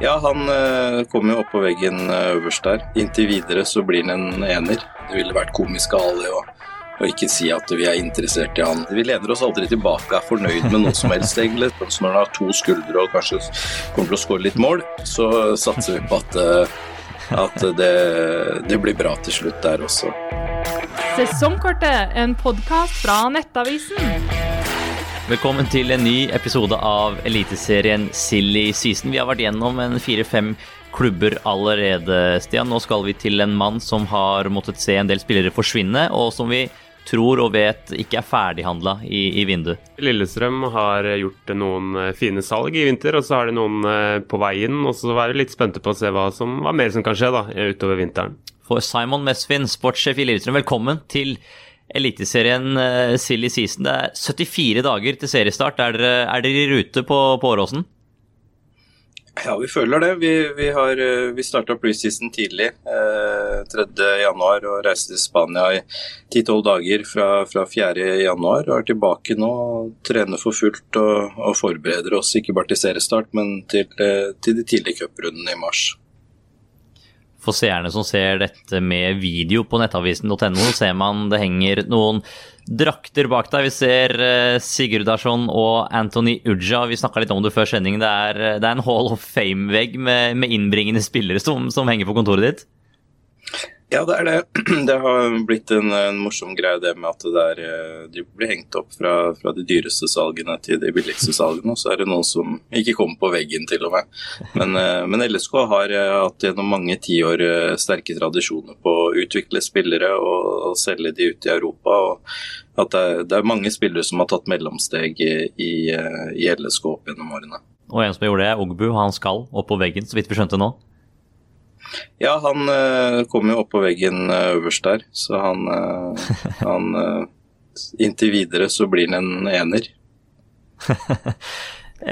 Ja, han uh, kommer jo opp på veggen uh, øverst der. Inntil videre så blir han en ener. Det ville vært komisk av alle å ikke si at vi er interessert i han. Vi lener oss aldri tilbake, er fornøyd med noe som helst, egentlig. Så når han har to skuldre og kanskje kommer til å skåre litt mål, så satser vi på at, uh, at det, det blir bra til slutt der også. Sesongkortet, en podkast fra Nettavisen. Velkommen til en ny episode av Eliteserien Silly Season. Vi har vært gjennom en fire-fem klubber allerede, Stian. Nå skal vi til en mann som har måttet se en del spillere forsvinne, og som vi tror og vet ikke er ferdighandla i, i vinduet. Lillestrøm har gjort noen eh, fine salg i vinter, og så har de noen eh, på veien. Og så er vi litt spente på å se hva, som, hva mer som kan skje da, utover vinteren. For Simon Mesvin, sportssjef i Lillestrøm, velkommen til Eliteserien uh, Silly Season. Det er 74 dager til seriestart. Er dere, er dere i rute på, på Åråsen? Ja, vi føler det. Vi, vi, har, eh, vi starta preseason tidlig, eh, 3.1, og reiste til Spania i 10-12 dager fra, fra 4.1. Og er tilbake nå trener for fullt og, og, forbereder oss ikke bare til seriestart, men til, eh, til de tidlige cuprundene i mars. For seerne som ser dette med video på nettavisen.no, ser man det henger noen drakter bak deg. Vi ser Sigurd Darsson og Anthony Uja. Vi snakka litt om det før sending. Det er, det er en Hall of Fame-vegg med, med, innbringende spillere som, som henger på kontoret ditt. Ja, det er det. Det har blitt en, en morsom greie det med at det der, eh, de blir hengt opp fra, fra, de dyreste salgene til de billigste salgene. Og så er det noen som ikke kommer på veggen, til og med. Men, eh, men LSK har eh, hatt gjennom mange tiår sterke tradisjoner på å utvikle spillere og, og selge de ut i Europa. og at det er, det er, mange spillere som har tatt mellomsteg i, i, LSK opp gjennom årene. Og en som gjorde det, er Ogbu. Han skal opp på veggen, så vidt vi skjønte nå. Ja, han uh, kom jo opp på veggen uh, øverst der, så han, uh, han Inntil videre så blir han en ener.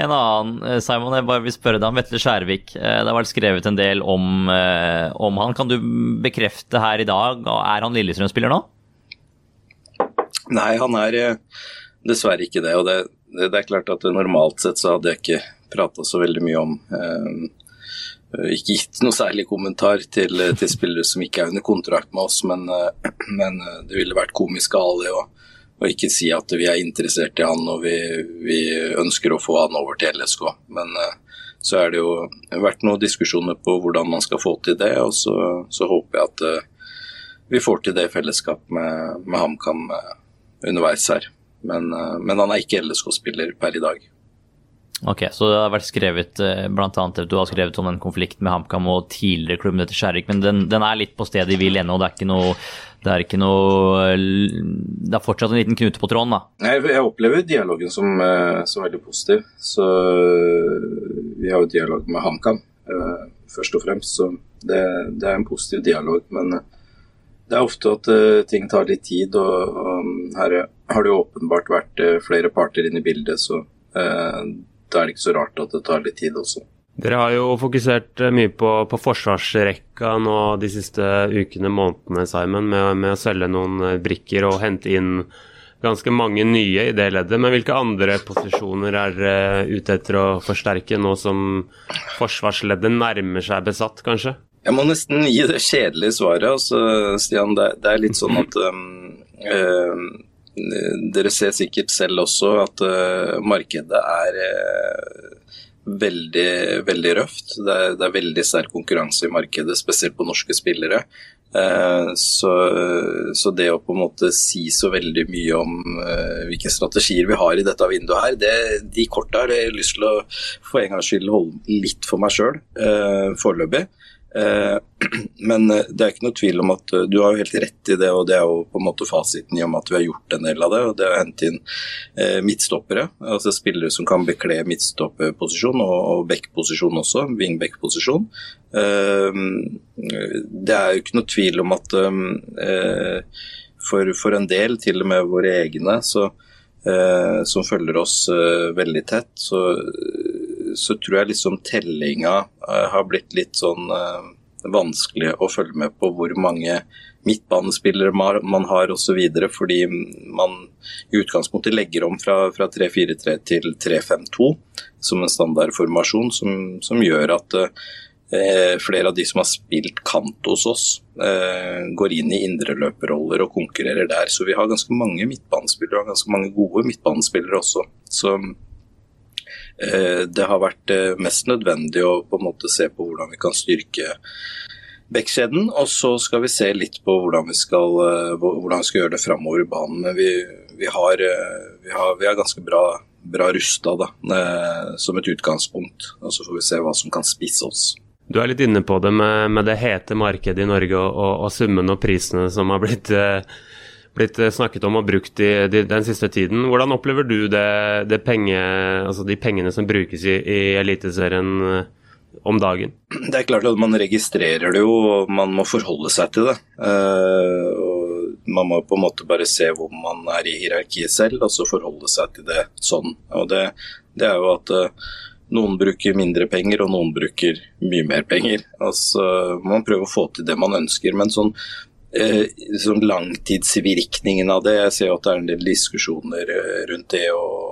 en annen, Simon, jeg bare vil spørre deg om Vetle Skjærvik. Det har vært skrevet en del om, om han. Kan du bekrefte her i dag, er han Lillestrøm-spiller nå? Nei, han er dessverre ikke det. Og det, det, det er klart at normalt sett så hadde jeg ikke prata så veldig mye om Eh, ikke gitt noe særlig kommentar til, eh, til, spillere som ikke er under kontrakt med oss, men, eh, men det ville vært komisk av alle å, ikke si at vi er interessert i han og vi, vi, ønsker å få han over til LSK. Men så er det jo vært noen diskusjoner på hvordan man skal få til det, og så, så håper jeg at vi får til det i fellesskap med, med HamKam underveis her. Men, men han er ikke LSK-spiller per i dag. Ok, Så det har vært skrevet eh, blant annet, Du har skrevet om en konflikt med HamKam og tidligere klubben etter Skjærik, men den, den, er litt på stedet hvil ennå. Det er ikke noe det er ikke noe Det er fortsatt en liten knute på tråden, da. Jeg, jeg opplever dialogen som, eh, som, veldig positiv. Så vi har jo dialog med HamKam, eh, først og fremst. Så det, det, er en positiv dialog. Men det er ofte at ting tar litt tid, og, og her har det jo åpenbart vært flere parter inne i bildet. så da er det ikke så rart at det tar litt tid også. Dere har jo fokusert eh, mye på, på forsvarsrekka nå de siste ukene, månedene, Simon, med, med, å selge noen eh, brikker og hente inn ganske mange nye i det leddet. Men hvilke andre posisjoner er dere ute etter å forsterke nå som forsvarsleddet nærmer seg besatt, kanskje? Jeg må nesten gi det kjedelige svaret, altså, Stian. Det, det er litt sånn at um, um, dere ser sikkert selv også at uh, markedet er uh, veldig, veldig røft. Det er, det er, veldig sterk konkurranse i markedet, spesielt på norske spillere. Uh, så, så, det å på en måte si så veldig mye om hvilke strategier vi har i dette vinduet her, det, de korta har jeg lyst til å for en gangs skyld holde litt for meg sjøl foreløpig. Eh, men eh, det er ikke noe tvil om at eh, du har jo helt rett i det, og det er jo på en måte fasiten i og at vi har gjort en del av det. og Det er å hente inn midtstoppere, altså spillere som kan bekle midtstopperposisjon og backposisjon også, wingback-posisjon. Det er jo ikke noe tvil om at for, for en del, til og med våre egne, så, som følger oss veldig tett, så så tror jeg liksom tellinga uh, har blitt litt sånn uh, vanskelig å følge med på hvor mange midtbanespillere man har osv. Fordi man i utgangspunktet legger om fra, fra 3-4-3 til 3-5-2 som en standardformasjon, som, som gjør at eh, flere av de som har spilt kant hos oss, eh, går inn i indreløperroller og konkurrerer der. Så vi har ganske mange midtbanespillere, og ganske mange gode midtbanespillere også. Så eh, det har vært eh, mest nødvendig å på en måte se på hvordan vi kan styrke Bekkskjeden. Og så skal vi se litt på hvordan vi skal, eh, hvordan vi skal gjøre det framover i banen. Vi, vi, har, eh, vi, har, vi, er ganske bra, bra rusta eh, som et utgangspunkt. Og så får vi se hva som kan spisse oss. Du er litt inne på det med, med det hete markedet i Norge og, og, og summen og prisene som har blitt, blitt snakket om og brukt i, de, den siste tiden. Hvordan opplever du det, det penge, altså de pengene som brukes i, i Eliteserien? om dagen? Det er klart at man registrerer det jo, og man må forholde seg til det. Uh, man må på en måte bare se hvor man er i hierarkiet selv, og så forholde seg til det sånn. Og det, det er jo at uh, noen bruker mindre penger, og noen bruker mye mer penger. Altså, man prøver å få til det man ønsker. Men sånn, eh, sånn langtidsvirkningen av det Jeg ser at det er en del diskusjoner rundt det. og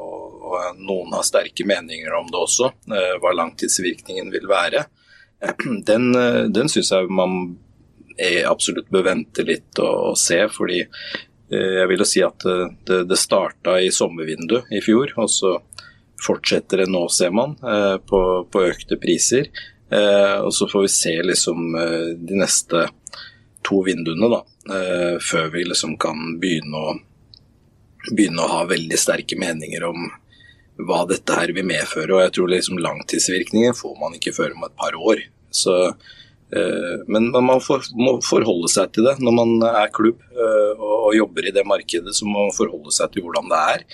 og noen har sterke meninger om det også, eh, hva langtidsvirkningen vil være. Den, eh, den syns jeg man absolutt bør vente litt og, se, fordi eh, jeg vil jo si at det, det starta i sommervinduet i fjor, og så fortsetter det nå, ser man, på, på økte priser. Og så får vi se liksom de neste to vinduene, da, før vi liksom kan begynne å, begynne å ha veldig sterke meninger om hva dette her vil medføre. Og jeg tror liksom langtidsvirkningen får man ikke før om et par år. Så, eh, men man må forholde seg til det. Når man er klubb eh, og, jobber i det markedet, så må man forholde seg til hvordan det er.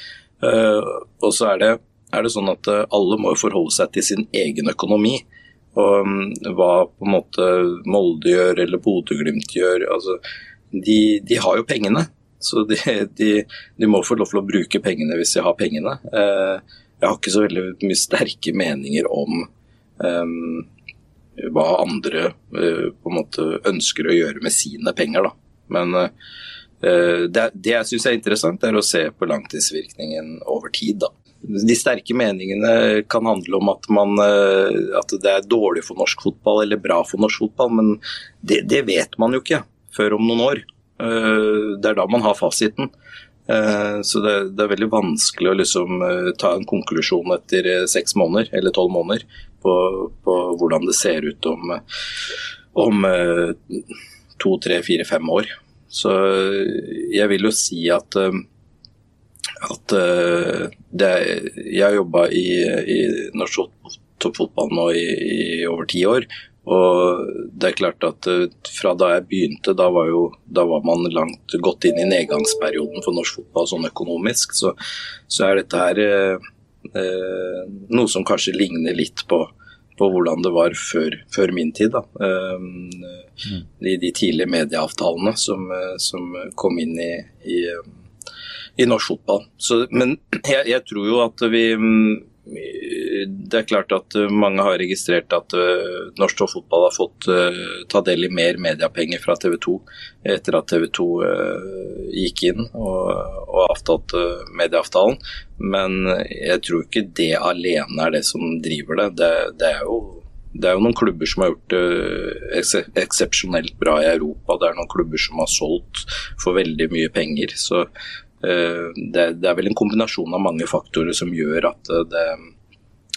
Eh, og så er det, er det sånn at eh, alle må forholde seg til sin egen økonomi. Og um, hva på en måte Molde gjør eller Bodø-Glimt gjør. altså de, de har jo pengene. Så de, de, de, må få lov til å bruke pengene hvis de har pengene. Eh, jeg har ikke så veldig mye sterke meninger om um, hva andre uh, på en måte ønsker å gjøre med sine penger. Da. Men uh, det, det, jeg syns er interessant, er å se på langtidsvirkningen over tid. Da. De sterke meningene kan handle om at, man, at, det er dårlig for norsk fotball eller bra for norsk fotball, men det, det vet man jo ikke før om noen år. Eh, det er da man har fasiten. Eh, så det, det, er veldig vanskelig å liksom eh, ta en konklusjon etter seks måneder eller tolv måneder på, på, hvordan det ser ut om, om to, tre, fire, fem år. Så jeg vil jo si at, at det, Jeg har jobba i, i norsk toppfotball nå i, i over ti år. Og det er klart at eh, Fra da jeg begynte, da var, jo, da var man langt gått inn i nedgangsperioden for norsk fotball sånn økonomisk. Så, så er dette her eh, eh, noe som kanskje ligner litt på, på hvordan det var før, før min tid. da. Eh, mm. de, de, tidlige medieavtalene som, som kom inn i, i, i norsk fotball. Så, men jeg, jeg, tror jo at vi mm, det er klart at eh, mange har registrert at uh, norsk fotball har fått uh, ta del i mer mediepenger fra TV 2 etter at TV 2 uh, gikk inn og, og avtalte medieavtalen. Men jeg tror ikke det alene er det som driver det. Det, det, er, jo, det er jo noen klubber som har gjort det eksepsjonelt bra i Europa. Det er noen klubber som har solgt for veldig mye penger. Så det, det er vel en kombinasjon av mange faktorer som gjør at det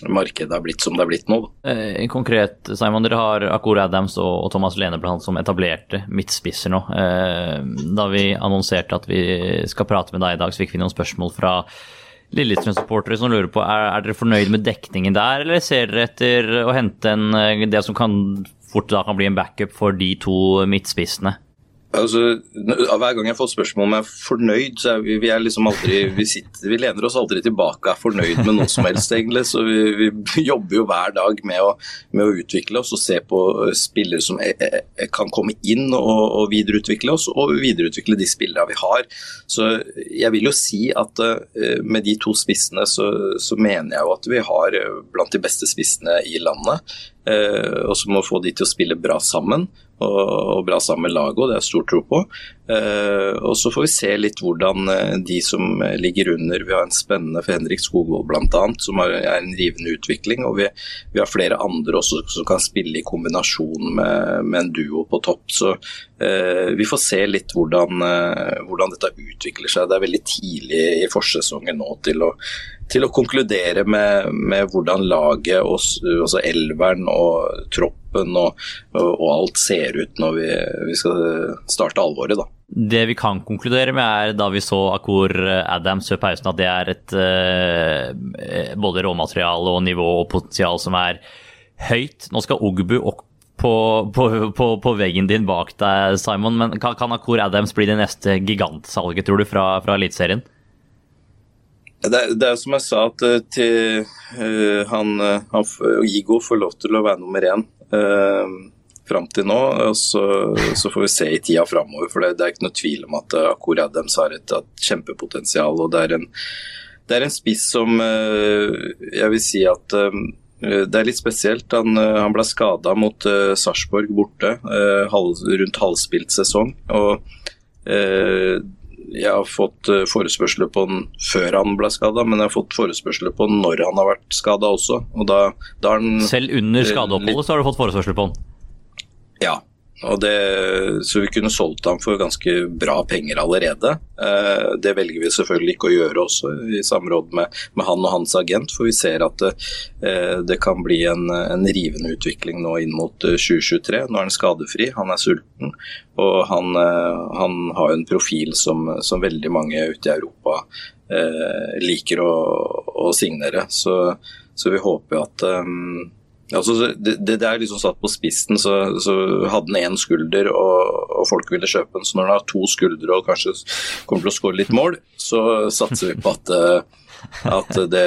markedet har blitt som det har blitt nå. Eh, konkret, Simon, dere har Akor Adams og, Thomas Leneblant som etablerte midtspisser nå. Eh, da vi annonserte at vi skal prate med deg i dag, så fikk vi noen spørsmål fra Lillestrøm-supportere som lurer på er, er dere fornøyd med dekningen der, eller ser dere etter å hente en, eh, det som kan fort da kan bli en backup for de to midtspissene? Altså, hver gang jeg får spørsmål om jeg er fornøyd, så er vi, vi er liksom aldri vi, sitter, vi, lener oss aldri tilbake er fornøyd med noe som helst, egentlig. Så vi, vi jobber jo hver dag med å, med å, utvikle oss og se på eh, spillere som er, er, kan komme inn og, og, videreutvikle oss, og videreutvikle de spillerne vi har. Så jeg vil jo si at uh, med de to spissene så, så, mener jeg jo at vi har blant de beste spissene i landet. Og så må få de til å spille bra sammen og, bra sammen med laget, og det er stor tro på. Uh, og Så får vi se litt hvordan uh, de som ligger under Vi har en spennende for Henrik Skogvold bl.a., som er en rivende utvikling. Og vi, vi, har flere andre også som kan spille i kombinasjon med, med en duo på topp. Så eh, vi får se litt hvordan, hvordan, dette utvikler seg. Det er veldig tidlig i forsesongen nå til å til å konkludere med, med hvordan laget, og, altså elveren og troppen og, og, og, alt ser ut når vi, vi, skal starte alvoret. da. Det vi kan konkludere med, er da vi så Akor Adams før pausen, at det er et uh, både råmateriale og nivå og potensial som er høyt. Nå skal Ogbu opp på, på, på, på, veggen din bak deg, Simon, men kan, kan Akor Adams bli det neste gigantsalget, tror du, fra, fra Eliteserien? Det, det, er som jeg sa, at eh, til, uh, han, eh, han, Igo får lov til å være nummer én uh, fram til nå. og så, så, får vi se i tida framover. For det, det, er ikke noe tvil om at Akor Adams har et, et kjempepotensial. og det er en, det er en spiss som jeg vil si at det er litt spesielt. Han, han ble skada mot Sarpsborg borte halv, rundt halvspilt sesong. og jeg har fått eh, forespørsler på den før han ble skada, men jeg har fått forespørsler på den når han har vært skada også. Da, da den, Selv under skadeoppholdet så har du fått forespørsler på den? Ja, det, så vi kunne solgt ham for ganske bra penger allerede. Eh, det velger vi selvfølgelig ikke å gjøre også, i samråd med, med han og hans agent. For vi ser at det, eh, det kan bli en, en, rivende utvikling nå inn mot 2023. Nå er han skadefri, han er sulten. Og han, eh, han har en profil som, som, veldig mange ute i Europa eh, liker å, å signere. Så, så, vi håper at um, Altså, det, det, er liksom satt på spissen, så, så hadde han én skulder og, og, folk ville kjøpe den. Så når han har to skuldre og kanskje kommer til å skåre litt mål, så satser vi på at, eh, at det,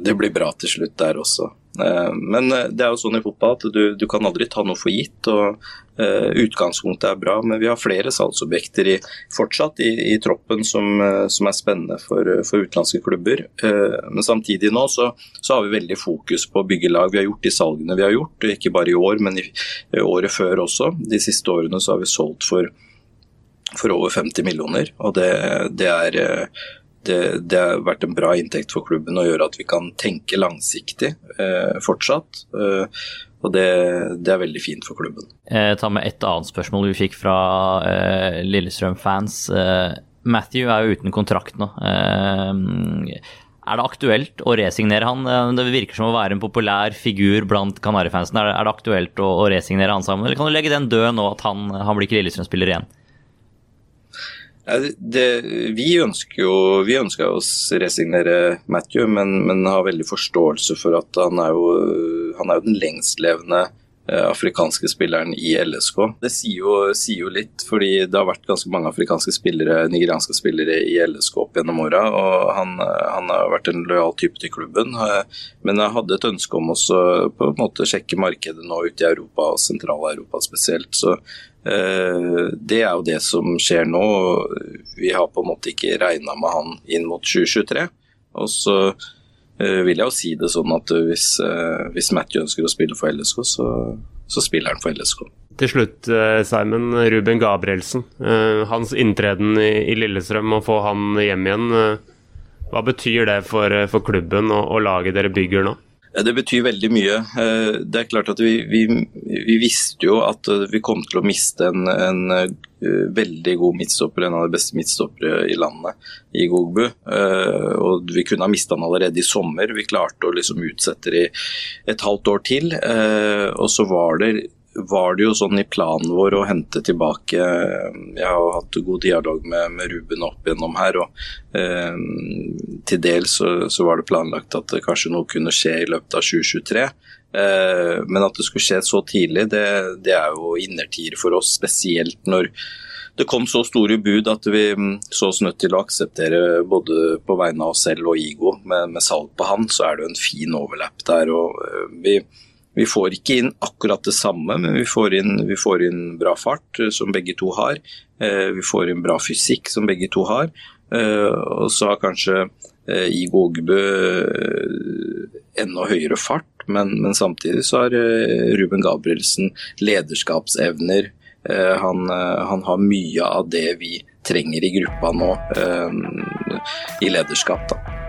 det, blir bra til slutt der også. Eh, men eh, det er jo sånn i fotball at du, du kan aldri ta noe for gitt. og Uh, utgangspunktet er bra, men vi har flere salgsobjekter i, fortsatt i, i troppen som, som, er spennende for, for utenlandske klubber. Men samtidig nå så, så, har vi veldig fokus på å bygge lag. Vi har gjort de salgene vi har gjort, ikke bare i år, men i, året før også. De siste årene så har vi solgt for, for over 50 millioner, og det, det er det, det, har vært en bra inntekt for klubben og gjør at vi kan tenke langsiktig eh, fortsatt. Eh, og det, det, er veldig fint for klubben. Jeg tar med et annet spørsmål vi fikk fra eh, Lillestrøm-fans. Eh, Matthew er jo uten kontrakt nå. Eh, er det aktuelt å resignere han? Eh, det virker som å være en populær figur blant Kanarifansen. Er, er det aktuelt å, å, resignere han sammen, eller kan du legge den død nå at han, han blir ikke Lillestrøm-spiller igjen? Det, vi ønsker jo vi ønsker å resignere Matthew, men, men, har veldig forståelse for at han er jo, han er jo den lengstlevende eh, afrikanske spilleren i LSK. Det sier jo, sier jo, litt, fordi det har vært ganske mange afrikanske spillere, nigerianske spillere i LSK opp gjennom åra. Og han, han, har vært en lojal type til klubben. Men jeg hadde et ønske om måte sjekke markedet nå ute i Europa, og Sentral-Europa spesielt. Så det er jo det som skjer nå. Vi har på en måte ikke regna med han inn mot 2023. Og så eh, vil jeg jo si det sånn at hvis, eh, hvis Matthew ønsker å spille for LSK, så, så spiller han for LSK. Til slutt, Simon. Ruben Gabrielsen. Hans inntreden i Lillestrøm, å få han hjem igjen. Hva betyr det for, for klubben og, og laget dere bygger nå? Det betyr veldig mye. Eh, det er klart at vi, vi, vi visste jo at eh, vi kom til å miste en, en eh, veldig god midtstopper, en av de beste midtstoppere i landet, i Gogbu. Og vi kunne ha mista han allerede i sommer. Vi klarte å liksom utsette det i et halvt år til. Og så var det var det jo sånn i planen vår å hente tilbake Jeg har hatt god dialog med, med Ruben opp igjennom her. og eh, Til dels så, så, var det planlagt at det kanskje noe kunne skje i løpet av 2023. Eh, men at det skulle skje så tidlig, det, det er jo innertier for oss. Spesielt når det kom så store bud at vi så oss nødt til å akseptere både på vegne av oss selv og Igo med, med salg på han, så er det jo en fin overlapp der. og eh, vi vi får ikke inn akkurat det samme, men vi får inn, vi får inn bra fart, eh, som begge to har. Eh, vi får inn bra fysikk, som begge to har. Eh, og så har kanskje Igo Ågebø enda høyere fart, men, men samtidig så har Ruben Gabrielsen lederskapsevner. Han, han, har mye av det vi trenger i gruppa nå, i lederskap. da.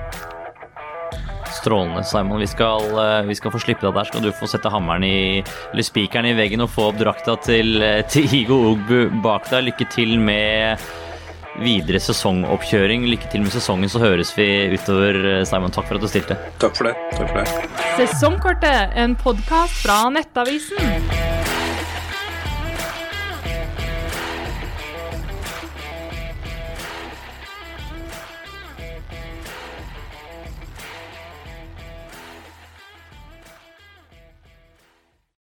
Strålende, Simon. Vi skal, vi skal, få slippe deg der. Skal du få sette hammeren i, eller spikeren i veggen og få opp drakta til, til Igo Ogbu bak deg. Lykke til med videre sesongoppkjøring. Lykke til med sesongen, så høres vi utover. Simon, takk for at du stilte. Takk for det. Takk for det. Sesongkortet, en podkast fra Nettavisen.